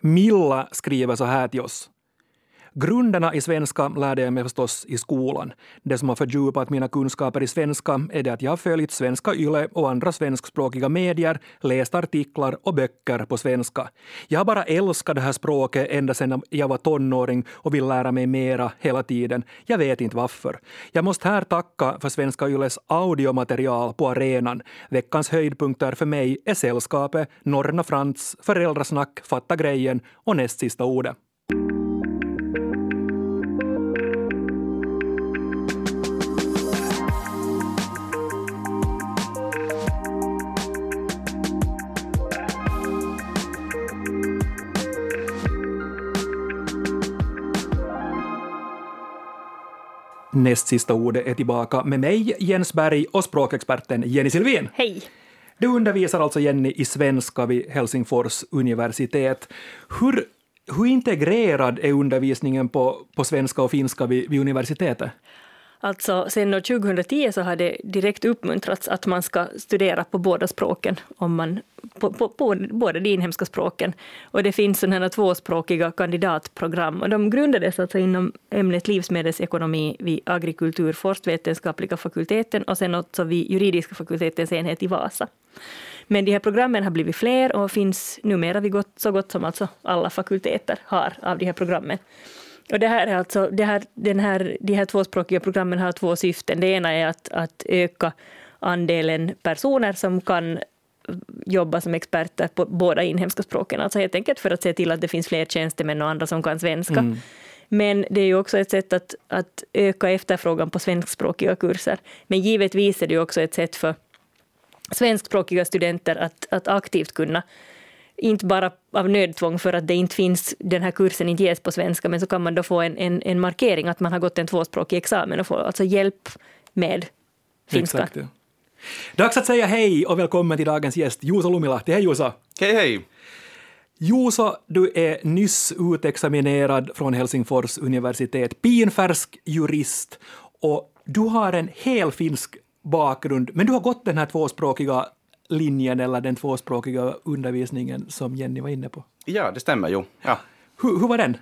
Milla skriver så här till oss. Grunderna i svenska lärde jag mig förstås i skolan. Det som har fördjupat mina kunskaper i svenska är det att jag har följt Svenska Yle och andra svenskspråkiga medier, läst artiklar och böcker på svenska. Jag har bara älskat det här språket ända sedan jag var tonåring och vill lära mig mera hela tiden. Jag vet inte varför. Jag måste här tacka för Svenska Yles audiomaterial på arenan. Veckans höjdpunkter för mig är Sällskapet, Norna Frans, Föräldrasnack, Fatta grejen och näst sista ordet. Näst sista ordet är tillbaka med mig, Jens Berg, och språkexperten Jenny Silvin. Hej! Du undervisar alltså, Jenny, i svenska vid Helsingfors universitet. Hur, hur integrerad är undervisningen på, på svenska och finska vid, vid universitetet? Alltså, sen 2010 så har det direkt uppmuntrats att man ska studera på båda språken, om man, på, på, på båda de inhemska språken. Och det finns sådana tvåspråkiga kandidatprogram och de grundades alltså inom ämnet livsmedelsekonomi vid agrikulturforstvetenskapliga fakulteten och sen också vid juridiska fakultetens enhet i Vasa. Men de här programmen har blivit fler och finns numera vid gott, så gott som alltså alla fakulteter har av de här programmen. Och det här är alltså, det här, den här, de här tvåspråkiga programmen har två syften. Det ena är att, att öka andelen personer som kan jobba som experter på båda inhemska språken. Alltså helt enkelt för att se till att det finns fler tjänstemän och andra som kan svenska. Mm. Men det är ju också ett sätt att, att öka efterfrågan på svenskspråkiga kurser. Men givetvis är det också ett sätt för svenskspråkiga studenter att, att aktivt kunna inte bara av nödtvång för att det inte finns, den här kursen inte ges på svenska, men så kan man då få en, en, en markering att man har gått en tvåspråkig examen och få alltså hjälp med finska. Exakt, ja. Dags att säga hej och välkommen till dagens gäst Juuso Lumilahti. Hej Juuso! Hej hej! Juuso, du är nyss utexaminerad från Helsingfors universitet, pinfärsk jurist och du har en hel finsk bakgrund, men du har gått den här tvåspråkiga linjen eller den tvåspråkiga undervisningen som Jenny var inne på. Ja, det stämmer ju. Ja. Hur, hur var den?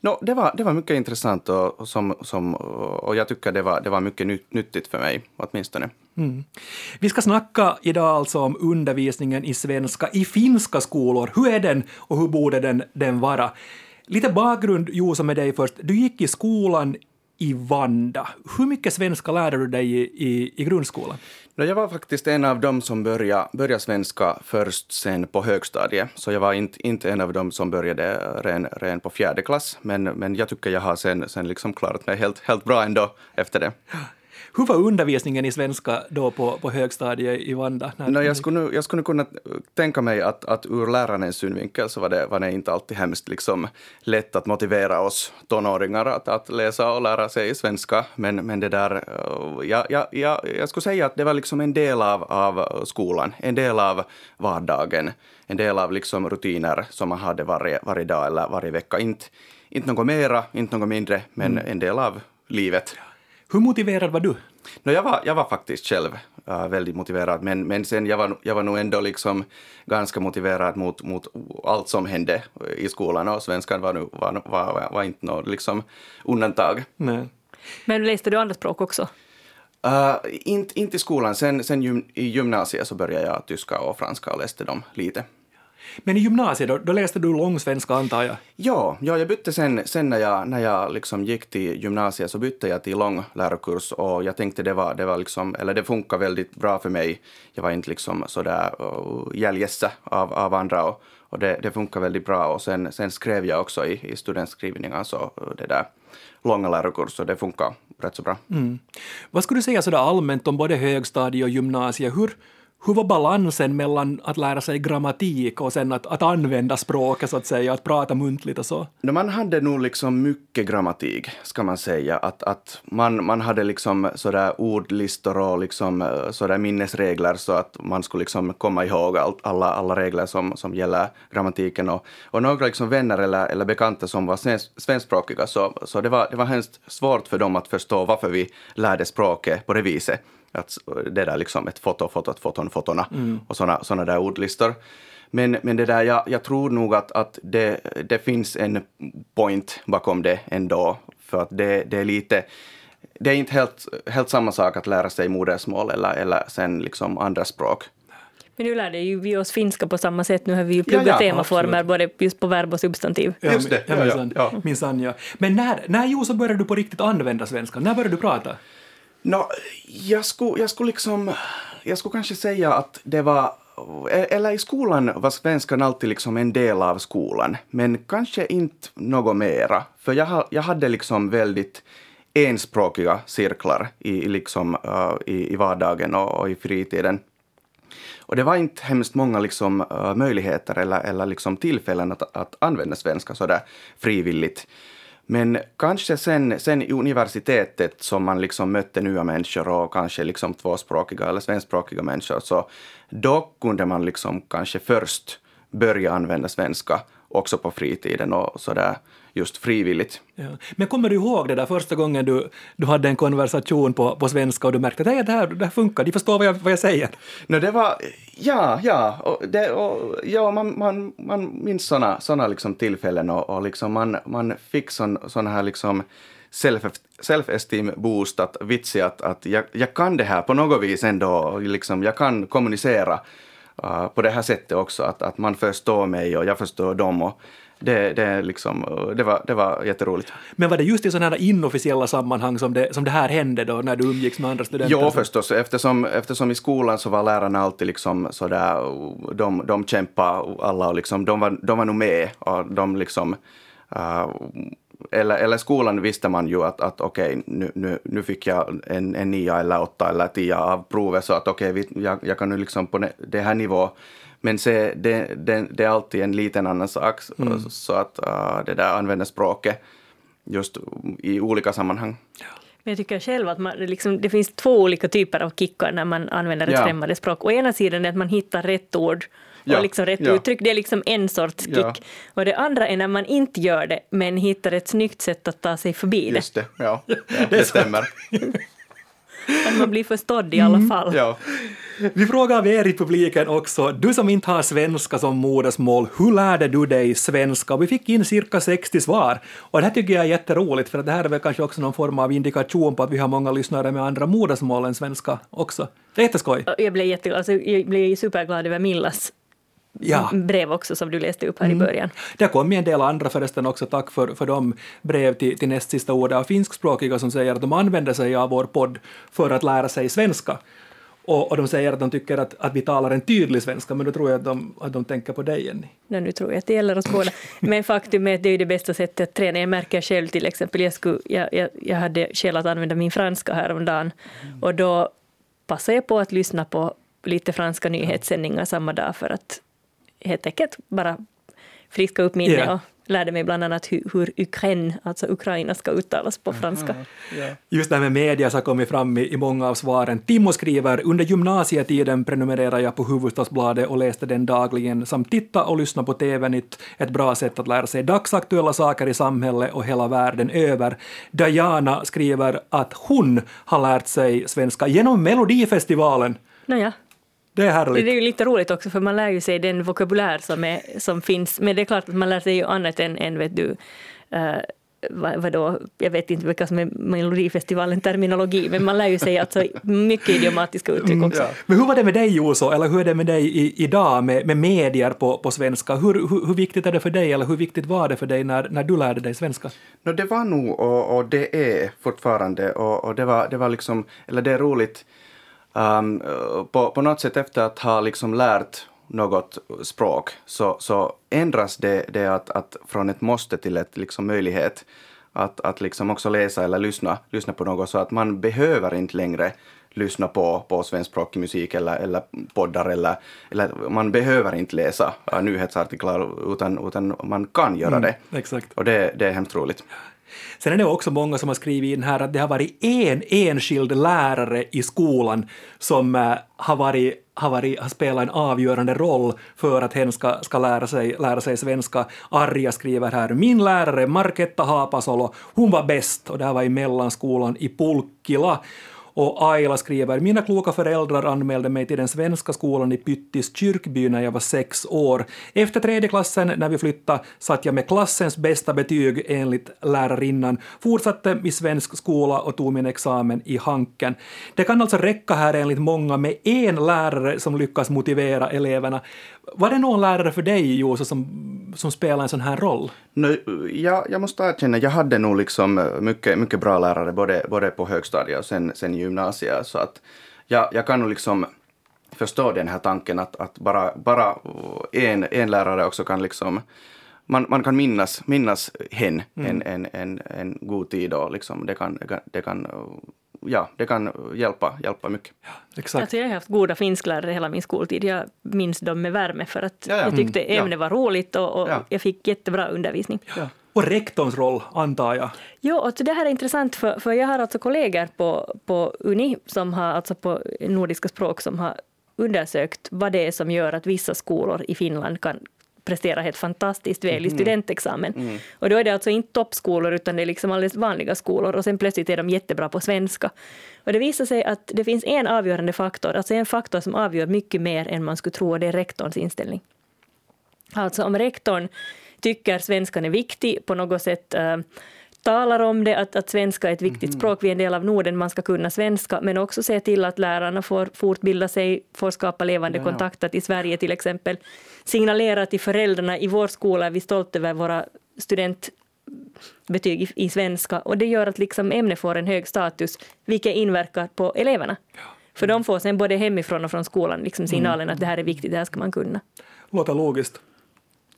No, det, var, det var mycket intressant och, och, som, som, och jag tycker det var, det var mycket nyttigt för mig, åtminstone. Mm. Vi ska snacka idag alltså om undervisningen i svenska i finska skolor. Hur är den och hur borde den, den vara? Lite bakgrund, Josa, med dig först. Du gick i skolan i Vanda. Hur mycket svenska lärde du dig i, i, i grundskolan? Jag var faktiskt en av dem som började, började svenska först sen på högstadiet, så jag var inte, inte en av dem som började ren, ren på fjärde klass, men, men jag tycker jag har sen, sen liksom klarat mig helt, helt bra ändå efter det. Hur var undervisningen i svenska då på, på högstadiet i Vanda? No, jag, skulle nu, jag skulle kunna tänka mig att, att ur lärarens synvinkel så var det, var det inte alltid hemskt liksom lätt att motivera oss tonåringar att, att läsa och lära sig svenska. Men, men det där, ja, ja, ja, jag skulle säga att det var liksom en del av, av skolan, en del av vardagen, en del av liksom rutiner som man hade varje, varje dag eller varje vecka. Inte, inte något mera, inte något mindre, men mm. en del av livet. Hur motiverad var du? No, jag, var, jag var faktiskt själv uh, väldigt motiverad, men, men sen jag var, jag var nog ändå liksom ganska motiverad mot, mot allt som hände i skolan och svenskan var, nu, var, var, var inte något liksom undantag. Nej. Men läste du andra språk också? Uh, inte, inte i skolan. Sen, sen gym, i gymnasiet så började jag tyska och franska och läste dem lite. Men i gymnasiet då, då läste du långsvenska antar jag? Ja, ja jag bytte sen, sen när jag, när jag liksom gick till gymnasiet så bytte jag till lång lärokurs och jag tänkte det var, det var liksom, eller det funkar väldigt bra för mig. Jag var inte liksom sådär uh, av, av andra och, och det, det funkar väldigt bra och sen, sen skrev jag också i, i studentskrivningar så det där långa lärokurser, det funkar rätt så bra. Mm. Vad skulle du säga sådär allmänt om både högstadie och gymnasiet? Hur, hur var balansen mellan att lära sig grammatik och sen att, att använda språket så att säga, att prata muntligt och så? No, man hade nog liksom mycket grammatik, ska man säga. Att, att man, man hade liksom sådär ordlistor och liksom eh, sådär minnesregler så att man skulle liksom komma ihåg allt, alla, alla regler som, som gäller grammatiken. Och, och några liksom vänner eller, eller bekanta som var svenskspråkiga så, så det, var, det var hemskt svårt för dem att förstå varför vi lärde språket på det viset. Att det där liksom ett foto, fotot, foton, fotona mm. och såna, såna där ordlistor. Men, men det där, jag, jag tror nog att, att det, det finns en point bakom det ändå, för att det, det är lite det är inte helt, helt samma sak att lära sig modersmål eller, eller sen liksom andra språk. Men nu lärde ju vi oss finska på samma sätt. Nu har vi ju pluggat Ja, ja, temaformer absolut. både just på verb och substantiv. Ja, Just det, Ja, ja, minsann. ja, ja. Minsann, ja. Men när, när Juuso började du på riktigt använda svenska? När började du prata? No, jag skulle, jag skulle liksom, jag skulle kanske säga att det var, eller i skolan var svenskan alltid liksom en del av skolan, men kanske inte något mera. För jag, jag hade liksom väldigt enspråkiga cirklar i, i liksom, uh, i, i vardagen och, och i fritiden. Och det var inte hemskt många liksom, uh, möjligheter eller, eller liksom tillfällen att, att använda svenska sådär frivilligt. Men kanske sen, sen i universitetet som man liksom mötte nya människor och kanske liksom tvåspråkiga eller svenskspråkiga människor, så då kunde man liksom kanske först börja använda svenska också på fritiden och sådär just frivilligt. Ja. Men kommer du ihåg det där första gången du, du hade en konversation på, på svenska och du märkte att "Nej, det här, det här funkar, de förstår vad jag, vad jag säger? No, det var, ja, ja, och det, och, ja man, man, man minns såna, såna liksom tillfällen och, och liksom man, man fick sån, sån här liksom self, self-esteem boost, att vitsi att, att jag, jag kan det här på något vis ändå, liksom, jag kan kommunicera uh, på det här sättet också, att, att man förstår mig och jag förstår dem och det, det, liksom, uh, det, var, det var jätteroligt. Men var det just i sådana här inofficiella sammanhang som det, som det här hände då, när du umgicks med andra studenter? Jo, förstås. Eftersom, eftersom i skolan så var lärarna alltid liksom sådär, de, de kämpade alla och liksom, de, var, de var nog med och de liksom uh, eller, eller skolan visste man ju att, att okej, nu, nu, nu fick jag en, en nia eller åtta eller tia av provet så att okej, vi- jag, jag kan nu liksom på det här nivå. Men se, det, det, det är alltid en liten annan sak, så att uh, det där använder språket just i olika sammanhang. Men jag tycker själv att man, det liksom, det finns två olika typer av kickar när man använder ett Ja. främmande språk. Å ena sidan är att man hittar rätt ord och Ja, liksom rätt ja. uttryck. Det är liksom en sorts kick. Ja. Och det andra är när man inte gör det, men hittar ett snyggt sätt att ta sig förbi det. Just det, ja, det stämmer. Att man blir förstådd i alla fall. Mm. Ja. Vi frågar av er i publiken också, du som inte har svenska som modersmål, hur lärde du dig svenska? Vi fick in cirka 60 svar och det här tycker jag är jätteroligt för att det här är väl kanske också någon form av indikation på att vi har många lyssnare med andra modersmål än svenska också. Det är jätteskoj. Och Jag blev, jätte, alltså, jag blev superglad över Millas Ja. brev också som du läste upp här Mm. i början. Det kom en del andra förresten också, tack för, för de brev till, till näst sista ordet av finskspråkiga som säger att de använder sig av vår podd för att lära sig svenska. Och, och de säger att de tycker att, att vi talar en tydlig svenska, men då tror jag att de, att de tänker på dig, Jenny. Nej, nu tror jag att det gäller oss båda. Men faktum är att det är det bästa sättet att träna. Jag märker själv till exempel, jag, skulle, jag, jag, jag hade skäl att använda min franska häromdagen och då passade jag på att lyssna på lite franska nyhetssändningar samma dag för att helt enkelt bara friska upp minne Ja. och lärde mig bland annat hur, hur Ukraine, alltså Ukraina, ska uttalas på franska. Just det här med media så har kommit fram i, i många av svaren. Timo skriver, under gymnasietiden prenumererade jag på Hufvudstadsbladet och läste den dagligen samt titta och lyssna på TV-nytt. Ett bra sätt att lära sig dagsaktuella saker i samhället och hela världen över. Diana skriver att hon har lärt sig svenska genom Melodifestivalen. Nåja, Det är det härligt. är ju lite roligt också för man lär ju sig den vokabulär som, är, som finns, men det är klart att man lär sig ju annat än, än vet du, uh, vad, vadå, jag vet inte vilka som är Melodifestivalen terminologi, men man lär ju sig alltså mycket idiomatiska uttryck också. ja. Men hur var det med dig Juuso, eller hur är det med dig i, idag med, med medier på, på svenska? Hur, hur, hur viktigt är det för dig, eller hur viktigt var det för dig när, när du lärde dig svenska? No, det var nog, och, och det är fortfarande, och, och det, var, det var liksom, eller det är roligt, um, på, på något sätt efter att ha liksom lärt något språk så, så ändras det, det att, att från ett måste till ett liksom möjlighet att, att liksom också läsa eller lyssna, lyssna på något så att man behöver inte längre lyssna på, på svenskspråkig musik eller, eller poddar eller, eller man behöver inte läsa nyhetsartiklar utan, utan man kan göra det. Exakt. Och det, det är hemskt roligt. Sen är det också många som har skrivit in här att det har varit en enskild lärare i skolan som eh, har, varit, har, varit, har spelat en avgörande roll för att hen ska, ska lära, sig, lära sig svenska. Arja skriver här, min lärare Marketta Haapasolo, hon var bäst och det här var i mellanskolan i Pulkkila. Och Ayla skriver, mina kloka föräldrar anmälde mig till den svenska skolan i Pyttis kyrkby när jag var sex år. Efter tredje klassen, när vi flyttade, satt jag med klassens bästa betyg enligt lärarinnan, fortsatte i svensk skola och tog min examen i Hanken. Det kan alltså räcka här enligt många med en lärare som lyckas motivera eleverna. Var det någon lärare för dig, Josa, som, som spelade en sån här roll? No, jag, jag måste erkänna, jag hade nog liksom eh, mycket, mycket bra lärare både, både på högstadiet och sen, sen gymnasiet. Så att jag, jag kan nog liksom förstå den här tanken att, att bara, bara en, en lärare också kan liksom man, man kan minnas, minnas hen mm. en, en, en, en god tid och liksom det kan, det kan, ja, det kan hjälpa, hjälpa mycket. Ja, exakt. Alltså jag har haft goda finsklärare hela min skoltid. Jag minns dem med värme för att ja, ja. jag tyckte mm, ämnet var roligt och, och jag fick jättebra undervisning. Och rektorns roll, antar jag? Jo, alltså det här är intressant för, för jag har alltså kollegor på, på Uni, som har, alltså på nordiska språk, som har undersökt vad det är som gör att vissa skolor i Finland kan prestera helt fantastiskt väl i mm. studentexamen. Mm. Och då är det alltså inte toppskolor utan det är liksom alldeles vanliga skolor och sen plötsligt är de jättebra på svenska. Och det visar sig att det finns en avgörande faktor, alltså en faktor som avgör mycket mer än man skulle tro och det är rektorns inställning. Alltså om rektorn tycker svenskan är viktig på något sätt äh, talar om det, att, att svenska är ett viktigt mm. språk, vi är en del av Norden, man ska kunna svenska, men också se till att lärarna får fortbilda sig, får skapa levande ja, kontakter till Sverige till exempel, signalera till föräldrarna i vår skola är vi stolta över våra studentbetyg i, i svenska och det gör att liksom ämnet får en hög status, vilket inverkar på eleverna. Ja. För de får sen både hemifrån och från skolan liksom signalen mm. att det här är viktigt, det här ska man kunna. Låter logiskt.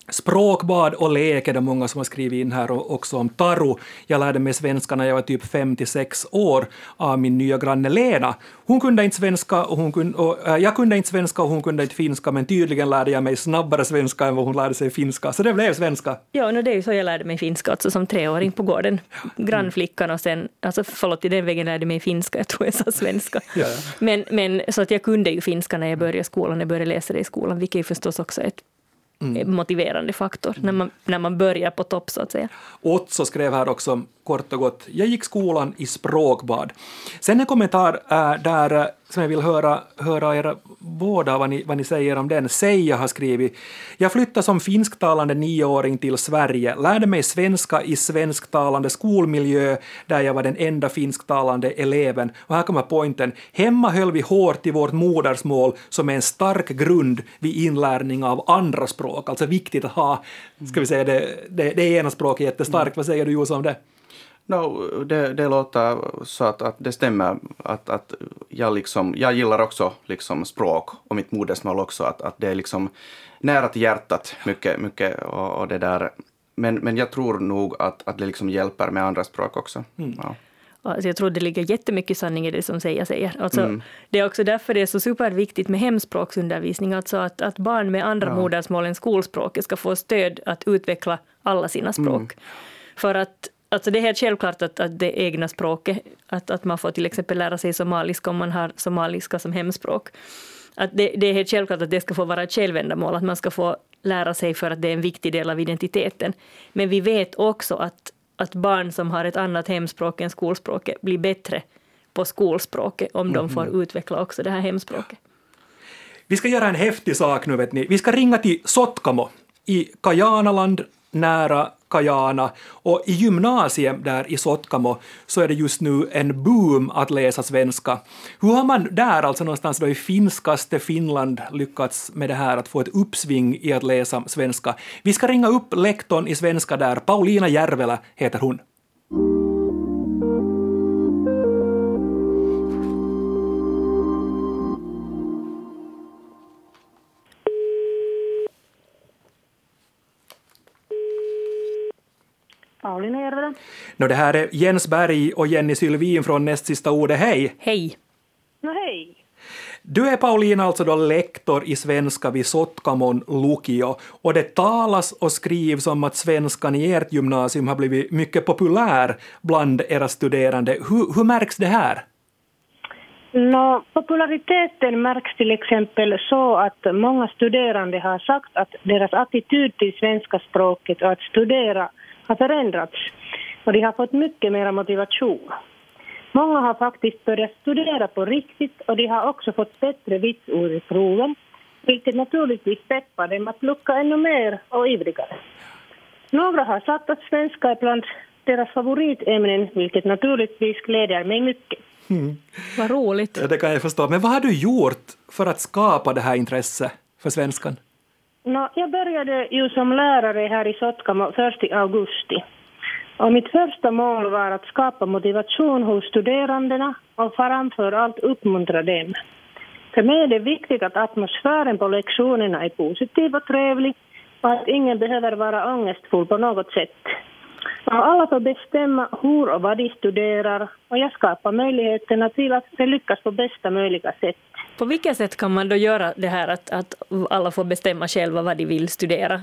Språkbad och lek är det många som har skrivit in här och också om Taru. Jag lärde mig svenska när jag var typ 56 år av min nya granne Lena. Hon kunde inte svenska och, hon kunde, och äh, jag kunde inte svenska och hon kunde inte finska men tydligen lärde jag mig snabbare svenska än vad hon lärde sig finska. Så det blev svenska. Ja, no, det är ju så jag lärde mig finska, alltså som treåring på gården. Grannflickan och sen, alltså förlåt, i den vägen lärde jag mig finska, jag tror jag sa svenska. Ja. Men, men så att jag kunde ju finska när jag började skolan, när jag började läsa det i skolan, vilket är förstås också ett mm. motiverande faktor när man, när man börjar på topp så att säga. Otso skrev här också kort och gott, jag gick skolan i språkbad. Sen en kommentar äh, där äh, som jag vill höra, höra er båda vad ni, vad ni säger om den. Seija har skrivit, jag flyttade som finsktalande nioåring till Sverige, lärde mig svenska i svensktalande skolmiljö där jag var den enda finsktalande eleven. Och här kommer poängen, hemma höll vi hårt i vårt modersmål som är en stark grund vid inlärning av andra språk, alltså viktigt att ha, ska vi säga det, det, det ena språket jättestarkt. Vad säger du Josef om det? No, det, det låter så att, att det stämmer att, att jag, liksom, jag gillar också liksom språk och mitt modersmål också, att, att det är liksom nära till hjärtat mycket, mycket och, och det där. Men, men jag tror nog att, att det liksom hjälper med andra språk också. Mm. Ja. Alltså jag tror det ligger jättemycket sanning i det som Seija säger. Alltså mm. Det är också därför det är så superviktigt med hemspråksundervisning, alltså att, att barn med andra ja. modersmål än skolspråket ska få stöd att utveckla alla sina språk. Mm. För att Alltså det är helt självklart att, att det egna språket, att, att man får till exempel lära sig somaliska om man har somaliska som hemspråk. Att det, det, är helt självklart att det ska få vara ett självändamål, att man ska få lära sig för att det är en viktig del av identiteten. Men vi vet också att, att barn som har ett annat hemspråk än skolspråket blir bättre på skolspråket om de får mhm. utveckla också det här hemspråket. Vi ska göra en häftig sak nu, vet ni. Vi ska ringa till Sotkamo i Kajanaland nära Kajana och i gymnasiet där i Sotkamo så är det just nu en boom att läsa svenska. Hur har man där, alltså någonstans då i finskaste Finland, lyckats med det här att få ett uppsving i att läsa svenska? Vi ska ringa upp lektorn i svenska där, Paulina Järvelä heter hon. Paulina Järvelä. No, det här är Jens Berg och Jenny Sylvin från Näst sista ordet. Hej! Hej! No, hej! Du är Paulina alltså då lektor i svenska vid Sotkamon Lukio och det talas och skrivs om att svenskan i ert gymnasium har blivit mycket populär bland era studerande. Hur, hur märks det här? No, populariteten märks till exempel så att många studerande har sagt att deras attityd till svenska språket och att studera har förändrats och de har fått mycket mer motivation. Många har faktiskt börjat studera på riktigt och de har också fått bättre vitsord i proven, vilket naturligtvis peppar dem att lucka ännu mer och ivrigare. Några har sagt att svenska är bland deras favoritämnen, vilket naturligtvis gläder mig mycket. Mm. Vad roligt. Ja, det kan jag förstå. Men vad har du gjort för att skapa det här intresset för svenskan? No, jag började ju som lärare här i Sotkamo först i augusti. Och mitt första mål var att skapa motivation hos studerandena och framför allt uppmuntra dem. För mig är det viktigt att atmosfären på lektionerna är positiv och trevlig och att ingen behöver vara ångestfull på något sätt. Och alla får bestämma hur och vad de studerar och jag skapar möjligheterna till att de lyckas på bästa möjliga sätt. På vilket sätt kan man då göra det här att, att alla får bestämma själva vad de vill studera?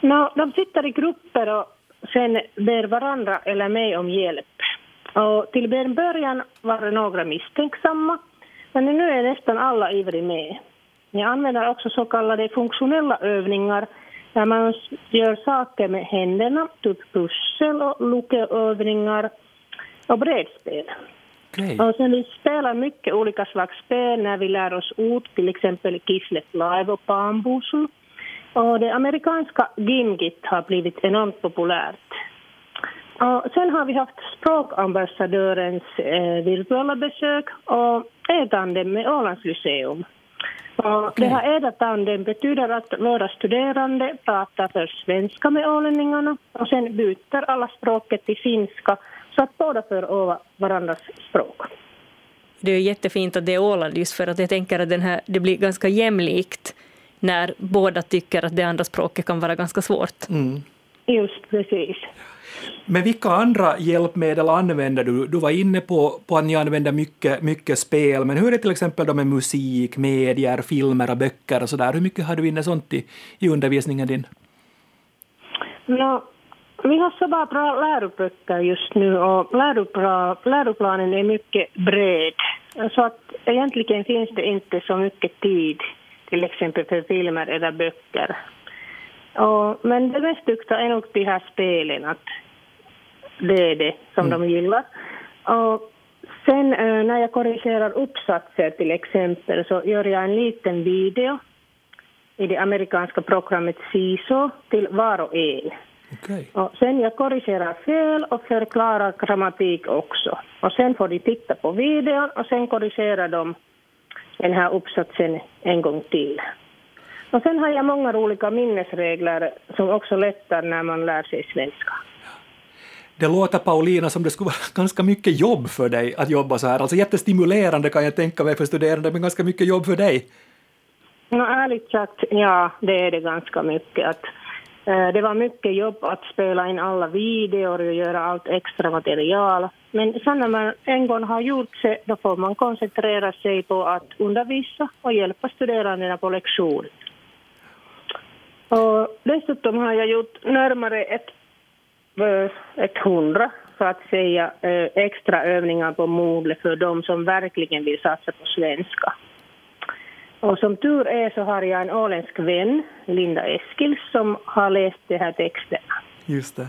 No, de sitter i grupper och sen ber varandra eller mig om hjälp. Och till en början var det några misstänksamma, men nu är nästan alla ivriga med. Jag använder också så kallade funktionella övningar där man gör saker med händerna, typ pussel och lukeövningar och brädspel. Okay. Och sen vi spelar mycket olika slags spel när vi lär oss ord, till exempel Kislet Live och Bambusul. Och det amerikanska Gimgit har blivit enormt populärt. Och sen har vi haft språkambassadörens eh, virtuella besök och ätande med Ålands Lyceum. Och okay. Det här ädatanden betyder att våra studerande pratar först svenska med ålänningarna och sen byter alla språket till finska så att båda för öva varandras språk. Det är jättefint att det är Åland just för att jag tänker att den här, det blir ganska jämlikt när båda tycker att det andra språket kan vara ganska svårt. Mm. Just precis. Men vilka andra hjälpmedel använder du? Du var inne på, på att ni använder mycket, mycket spel, men hur är det till exempel då med musik, medier, filmer och böcker och sådär? Hur mycket har du inne sånt i, i undervisningen din? No, vi har så bra läroböcker just nu och läroplanen är mycket bred. Så att egentligen finns det inte så mycket tid till exempel för filmer eller böcker. Och, men det mest tyckta är nog de här spelen, att det är det som mm. de gillar. Och sen eh, när jag korrigerar uppsatser till exempel så gör jag en liten video i det amerikanska programmet CISO till var och en. Okay. Och sen jag korrigerar fel och förklarar grammatik också. Och sen får de titta på videon och sen korrigerar de den här uppsatsen en gång till. Och sen har jag många olika minnesregler som också lättar när man lär sig svenska. Det låter Paulina som det skulle vara ganska mycket jobb för dig att jobba så här. Alltså jättestimulerande kan jag tänka mig för studerande, men ganska mycket jobb för dig. No, ärligt sagt, ja, det är det ganska mycket. Att, Eh, det var mycket jobb att spela in alla videor och göra allt extra material. Men sen när man en gång har gjort det, då får man koncentrera sig på att undervisa och hjälpa studerandena på lektion. Och dessutom har jag gjort närmare ett, eh, ett hundra så att säga eh, extra övningar på Moodle för de som verkligen vill satsa på svenska. Och som tur är så har jag en åländsk vän, Linda Eskils, som har läst de här texterna. Just det.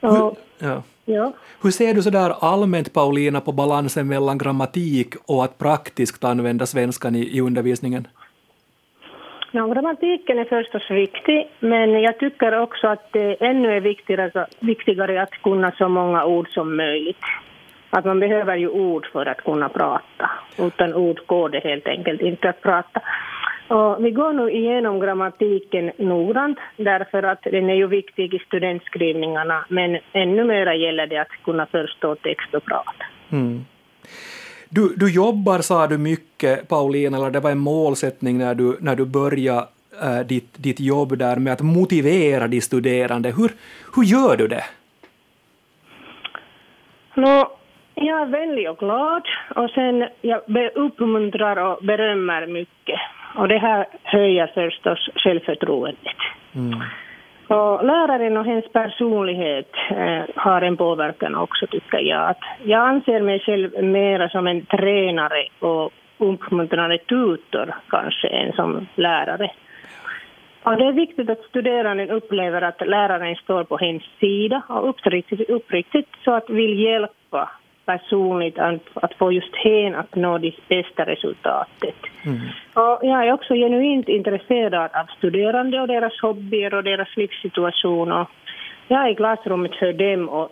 Hur, ja. Ja. Hur ser du sådär allmänt, Paulina, på balansen mellan grammatik och att praktiskt använda svenskan i, i undervisningen? Ja, grammatiken är förstås viktig, men jag tycker också att det ännu är viktigare, viktigare att kunna så många ord som möjligt. Att man behöver ju ord för att kunna prata. Utan ord går det helt enkelt inte att prata. Och vi går nu igenom grammatiken noggrant därför att den är ju viktig i studentskrivningarna men ännu mer gäller det att kunna förstå text och prata. Mm. Du, du jobbar, sa du, mycket, Paulina, eller det var en målsättning när du, när du började äh, ditt, ditt jobb där med att motivera de studerande. Hur, hur gör du det? No, jag är vänlig och glad och sen jag uppmuntrar och berömmer mycket. Och det här höjer förstås självförtroendet. Mm. Och läraren och hennes personlighet eh, har en påverkan också, tycker jag. Att jag anser mig själv mer som en tränare och uppmuntrande tutor kanske än som lärare. Och det är viktigt att studeranden upplever att läraren står på hennes sida och uppriktigt, uppriktigt så att vill hjälpa personligt att, att få just hen att nå det bästa resultatet. Mm. Och jag är också genuint intresserad av studerande och deras hobbyer och deras livssituation. Och jag är i klassrummet för dem och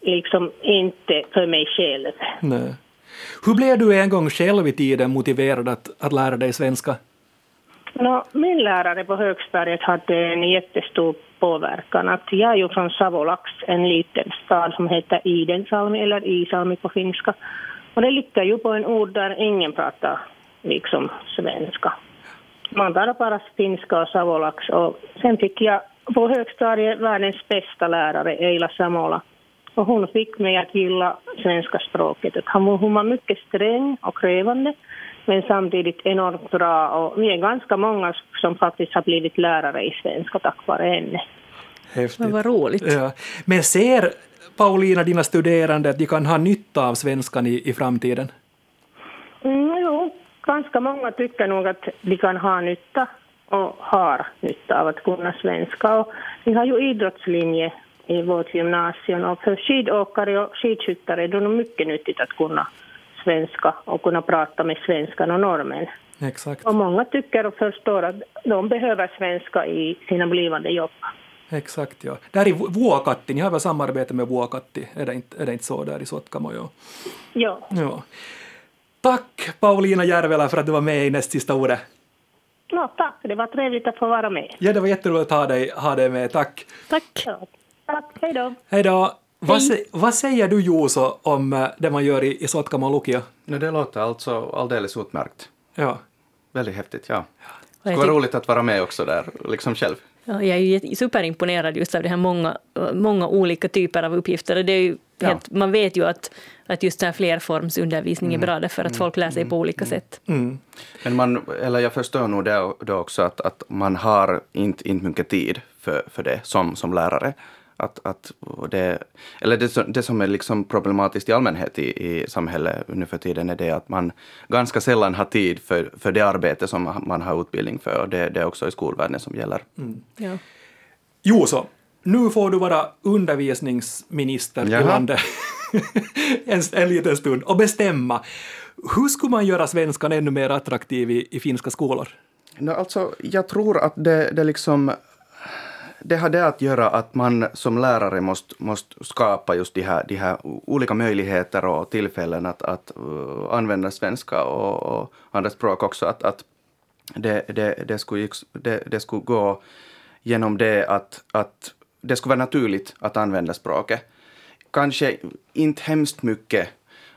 liksom inte för mig själv. Nej. Hur blev du en gång själv i tiden motiverad att, att lära dig svenska? No, min lärare på högstadiet hade en jättestor påverkan. Att jag är ju från Savolax, en liten stad som heter Idensalmi eller Isalmi på finska. Och det ligger ju på en ort där ingen pratar liksom svenska. Man talar bara finska och Savolax. Och sen fick jag på högstadiet världens bästa lärare, Eila Samola. Och hon fick mig att gilla svenska språket. Hon var mycket sträng och krävande men samtidigt enormt bra. Och vi är ganska många som faktiskt har blivit lärare i svenska tack vare henne. Häftigt. Men vad roligt. Ja. Men ser Paulina dina studerande att de kan ha nytta av svenskan i, i framtiden? Mm, jo, ganska många tycker nog att de kan ha nytta och har nytta av att kunna svenska. Och vi har ju idrottslinje i vårt gymnasium och för skidåkare och skidskyttar är det nog mycket nyttigt att kunna svenska och kunna prata med svenskan och normen. Exakt. Och många tycker och förstår att de behöver svenska i sina blivande jobb. Exakt, ja. Där i Vuokatti, ni har väl samarbete med Vuokatti, är det inte, är det inte så där i Sotkamo? Ja. ja. ja. Tack Paulina Järvelä för att du var med i näst sista ordet. No, tack, det var trevligt att få vara med. Ja, det var jätteroligt att ha dig, ha dig med, tack. Tack. Ja, tack, hej då. Hej då. Vad, vad, säger du Juuso om eh, det man gör i, i Sotkamo Lukio? No, det låter alltså alldeles utmärkt. Ja. Väldigt häftigt, ja. Det skulle vara roligt att vara med också där, liksom själv. Ja, jag är ju superimponerad just av de här många, många olika typer av uppgifter. Det är ju helt, ja. Man vet ju att, att just här flerformsundervisning mm. är bra därför att mm. folk lär sig på olika mm. sätt. Mm. Men man, eller jag förstår nog det, det också att, att man har inte, inte mycket tid för, för det som, som lärare. Att, att det, eller det, det som är liksom problematiskt i allmänhet i, i samhället nu för tiden är det att man ganska sällan har tid för, för det arbete som man har utbildning för. Och det, det är också i skolvärlden som gäller. Mm. Ja. Jo, så nu får du vara undervisningsminister Jaha. i landet en, en liten stund och bestämma. Hur skulle man göra svenskan ännu mer attraktiv i, i finska skolor? No, alltså, jag tror att det, det liksom det har det att göra att man som lärare måste, måste skapa just de här, de här olika möjligheter och tillfällen att, att uh, använda svenska och, och, andra språk också. Att, att det, det, det, skulle, det, det skulle gå genom det att, att det skulle vara naturligt att använda språket. Kanske inte hemskt mycket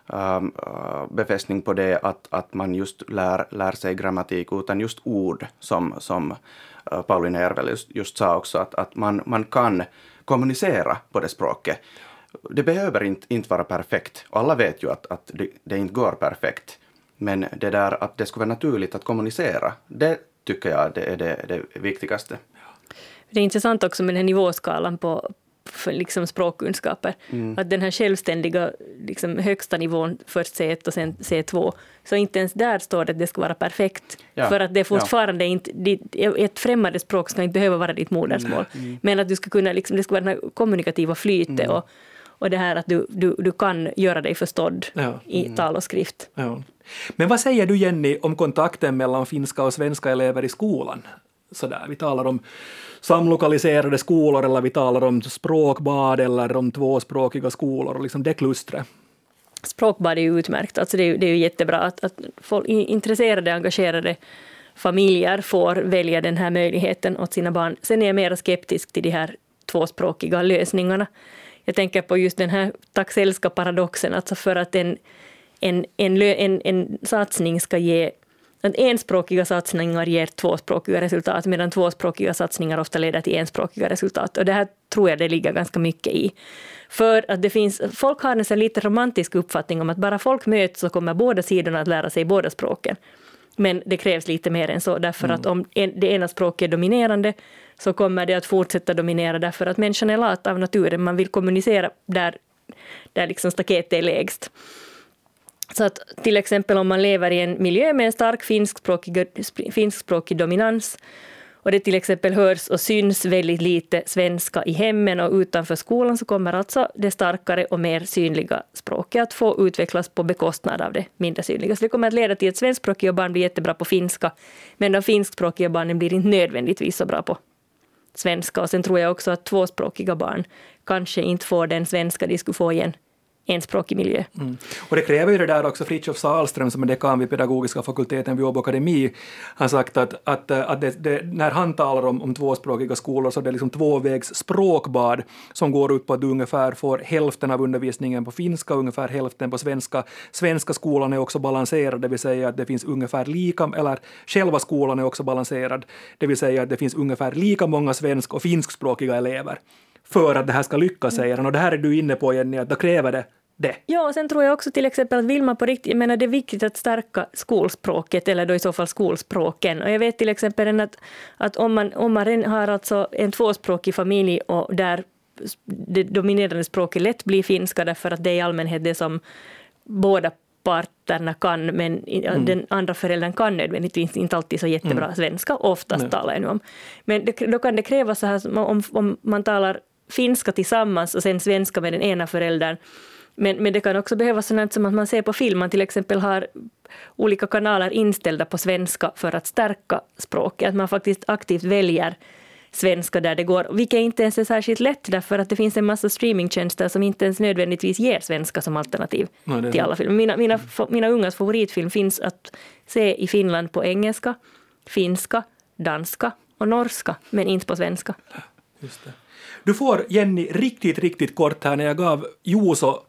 um, uh, befästning på det att, att man just lär, lär sig grammatik, utan just ord som, som Pauline Paulina Järvel just, just sa också, att, att man, man kan kommunicera på det språket. Det behöver inte, inte vara perfekt. Och alla vet ju att, att det, det inte går perfekt. Men det där att det skulle vara naturligt att kommunicera, det tycker jag det är det, det viktigaste. Det är intressant också med den här nivåskalan på, för liksom språkkunskaper. Mm. Att den här självständiga liksom högsta nivån, först C1 och sen C2, så inte ens där står det att det ska vara perfekt. Ja. För att det är fortfarande ja. inte, ett främmande språk ska inte behöva vara ditt modersmål. Mm. Men att du ska kunna, liksom, det ska vara det kommunikativa flytet mm. och, och det här att du, du, du kan göra dig förstådd ja. i mm. tal och skrift. Men vad säger du Jenny om kontakten mellan finska och svenska elever i skolan? Sådär, vi talar om samlokaliserade skolor eller vi talar om språkbad eller om tvåspråkiga skolor liksom det klustret. Språkbad är ju utmärkt, alltså det, är, det är ju jättebra att, att folk, intresserade, engagerade familjer får välja den här möjligheten åt sina barn. Sen är jag mer skeptisk till de här tvåspråkiga lösningarna. Jag tänker på just den här taxellska paradoxen, alltså för att en, en, en, en, en satsning ska ge att enspråkiga satsningar ger tvåspråkiga resultat, medan tvåspråkiga satsningar ofta leder till enspråkiga resultat. Och det här tror jag det ligger ganska mycket i. För att det finns, folk har en lite romantisk uppfattning om att bara folk möts så kommer båda sidorna att lära sig båda språken. Men det krävs lite mer än så, därför mm. att om det ena språket är dominerande så kommer det att fortsätta dominera därför att människan är lat av naturen, man vill kommunicera där, där liksom staketet är lägst. Så att till exempel om man lever i en miljö med en stark finskspråkig, finskspråkig dominans och det till exempel hörs och syns väldigt lite svenska i hemmen och utanför skolan så kommer alltså det starkare och mer synliga språket att få utvecklas på bekostnad av det mindre synliga. Så det kommer att leda till att svenskspråkiga barn blir jättebra på finska, men de finskspråkiga barnen blir inte nödvändigtvis så bra på svenska. Och sen tror jag också att tvåspråkiga barn kanske inte får den svenska de skulle få igen enspråkig miljö. Mm. Och det kräver ju det där också Fritiof Sahlström, som är dekan vid pedagogiska fakulteten vid Åbo Akademi har sagt att, att, att det, det, när han talar om, om tvåspråkiga skolor så är det liksom tvåvägs språkbad som går ut på att du ungefär får hälften av undervisningen på finska och ungefär hälften på svenska. Svenska skolan är också balanserad, det vill säga att det finns ungefär lika, eller själva skolan är också balanserad, det vill säga att det finns ungefär lika många svensk och finskspråkiga elever för att det här ska lyckas, säger han. Och det här är du inne på, Jenny, att då kräver det det. Ja, och sen tror jag också till exempel att vill man på riktigt, jag menar det är viktigt att stärka skolspråket, eller då i så fall skolspråken. Och jag vet till exempel att, att om man, om man har alltså en tvåspråkig familj och där det dominerande språket lätt blir finska, därför att det är i allmänhet det som båda parterna kan, men mm. den andra föräldern kan nödvändigtvis inte alltid så jättebra mm. svenska, oftast Nej. talar jag nu om. Men det, då kan det krävas så här, om, om man talar finska tillsammans och sen svenska med den ena föräldern, men, men det kan också behövas sånt som att man ser på film, man till exempel har olika kanaler inställda på svenska för att stärka språket, att man faktiskt aktivt väljer svenska där det går, vilket inte ens är särskilt lätt därför att det finns en massa streamingtjänster som inte ens nödvändigtvis ger svenska som alternativ Nej, till alla filmer. Mina, mina, mina ungas favoritfilm finns att se i Finland på engelska, finska, danska och norska, men inte på svenska. Just det. Du får, Jenny, riktigt, riktigt kort här när jag gav Juso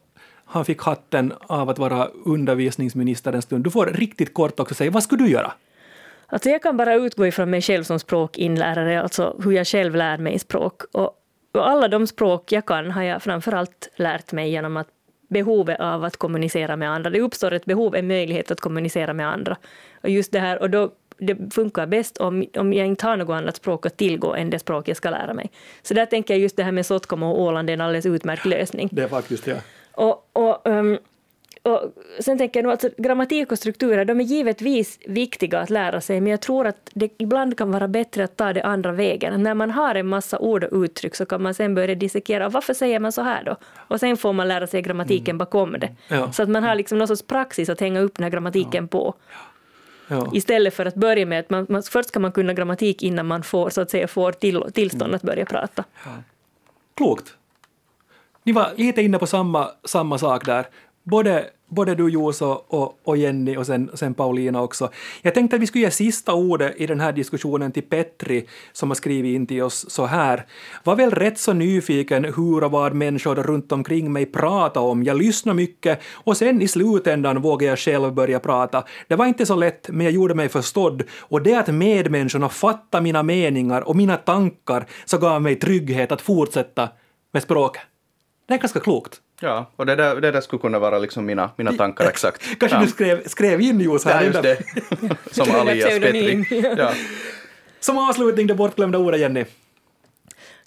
han fick hatten av att vara undervisningsminister en stund. Du får riktigt kort också säga, vad skulle du göra? Alltså jag kan bara utgå ifrån mig själv som språkinlärare, alltså hur jag själv lär mig språk. Och, och alla de språk jag kan har jag framför allt lärt mig genom att behovet av att kommunicera med andra. Det uppstår ett behov, en möjlighet att kommunicera med andra. Och just det här, och då det funkar bäst om, om jag inte har något annat språk att tillgå än det språk jag ska lära mig. Så där tänker jag just det här med Sotkamo och Åland är en alldeles utmärkt lösning. Det är faktiskt ja. Och, och, um, och sen tänker jag nog alltså, grammatik och strukturer, de är givetvis viktiga att lära sig, men jag tror att det ibland kan vara bättre att ta det andra vägen. När man har en massa ord och uttryck så kan man sen börja dissekera, varför säger man så här då? Och sen får man lära sig grammatiken mm. bakom det. Ja. Så att man har liksom någon sorts praxis att hänga upp den här grammatiken ja. på. Ja. Istället för att börja med att man, man, först ska man kunna grammatik innan man får, så att säga, får till, tillstånd att börja prata. Klokt. Ni var lite inne på samma, samma sak där. Både, både du Juso och, och Jenny och sen, sen Paulina också. Jag tänkte att vi skulle ge sista ordet i den här diskussionen till Petri som har skrivit in till oss så här. Var väl rätt så nyfiken hur och vad människor runt omkring mig pratar om. Jag lyssnar mycket och sen i slutändan vågar jag själv börja prata. Det var inte så lätt men jag gjorde mig förstådd och det att medmänniskorna fattade mina meningar och mina tankar så gav mig trygghet att fortsätta med språket. Det är ganska klokt. Ja, och det där, det där skulle kunna vara liksom mina, mina tankar exakt. Kanske ja. du skrev, skrev in Jos här. Ja, just det. Som alias Petri. Ja. Som avslutning det bortglömda ordet, Jenny.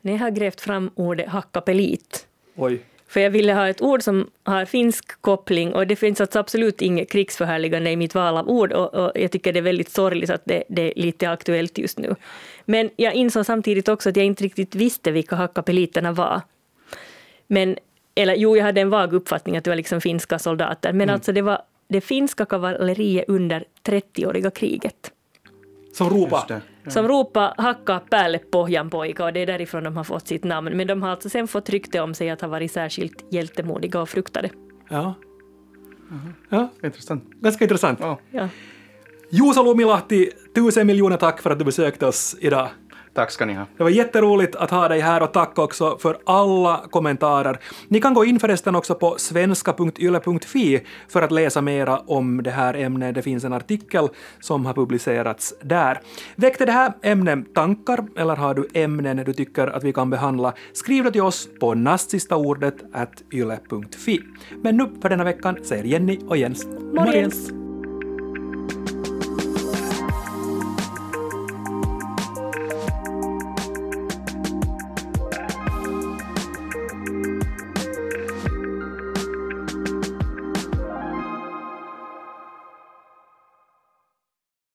Jag har grävt fram ordet hackapelit. Oj. För jag ville ha ett ord som har finsk koppling och det finns alltså absolut inget krigsförhärligande i mitt val av ord och, och jag tycker det är väldigt sorgligt att det, det, är lite aktuellt just nu. Men jag insåg samtidigt också att jag inte riktigt visste vilka hackapeliterna var. Men, eller jo, jag hade en vag uppfattning att det var liksom finska soldater, men mm. alltså det var det finska kavalleriet under 30-åriga kriget. Som ropade? Ja. Som ropade hacka päälle pohjanpojka och det är därifrån de har fått sitt namn. Men de har alltså sen fått rykte om sig att ha varit särskilt hjältemodiga och fruktade. Ja. Mm. ja. Intressant. Ganska intressant. Ja. Ja. Juuso Lumilahti, tusen miljoner tack för att du besökte oss idag. Tack ska ni ha. Det var jätteroligt att ha dig här och tack också för alla kommentarer. Ni kan gå in förresten också på svenska.yle.fi för att läsa mera om det här ämnet. Det finns en artikel som har publicerats där. Väckte det här ämnet tankar eller har du ämnen du tycker att vi kan behandla? Skriv det till oss på nastsistaordet yle.fi. Men nu för denna veckan säger Jenny och Jens morgens. morgens.